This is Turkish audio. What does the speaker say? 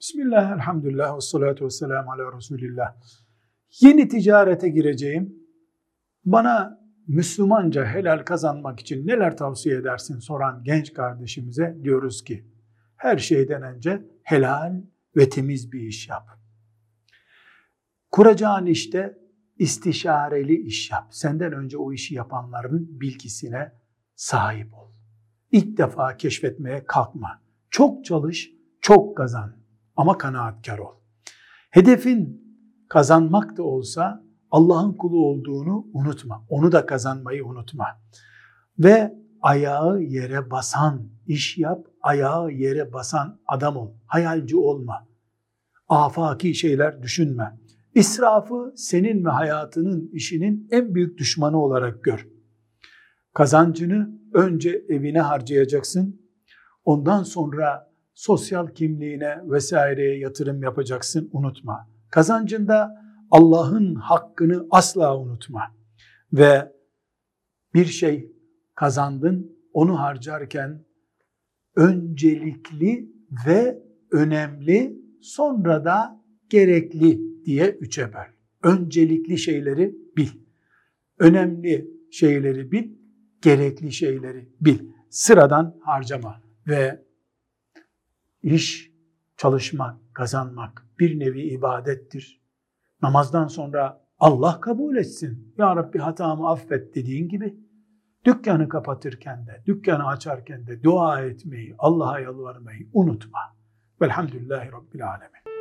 Bismillah, elhamdülillah, ve salatu ve selamu ala Resulillah. Yeni ticarete gireceğim. Bana Müslümanca helal kazanmak için neler tavsiye edersin soran genç kardeşimize diyoruz ki, her şeyden önce helal ve temiz bir iş yap. Kuracağın işte istişareli iş yap. Senden önce o işi yapanların bilgisine sahip ol. İlk defa keşfetmeye kalkma. Çok çalış, çok kazan ama kanaatkar ol. Hedefin kazanmak da olsa Allah'ın kulu olduğunu unutma. Onu da kazanmayı unutma. Ve ayağı yere basan iş yap, ayağı yere basan adam ol. Hayalci olma. Afaki şeyler düşünme. İsrafı senin ve hayatının işinin en büyük düşmanı olarak gör. Kazancını önce evine harcayacaksın. Ondan sonra sosyal kimliğine vesaireye yatırım yapacaksın unutma. Kazancında Allah'ın hakkını asla unutma. Ve bir şey kazandın, onu harcarken öncelikli ve önemli, sonra da gerekli diye üçe böl. Öncelikli şeyleri bil. Önemli şeyleri bil, gerekli şeyleri bil. Sıradan harcama ve iş, çalışmak, kazanmak bir nevi ibadettir. Namazdan sonra Allah kabul etsin. Ya Rabbi hatamı affet dediğin gibi dükkanı kapatırken de, dükkanı açarken de dua etmeyi, Allah'a yalvarmayı unutma. Velhamdülillahi Rabbil Alemin.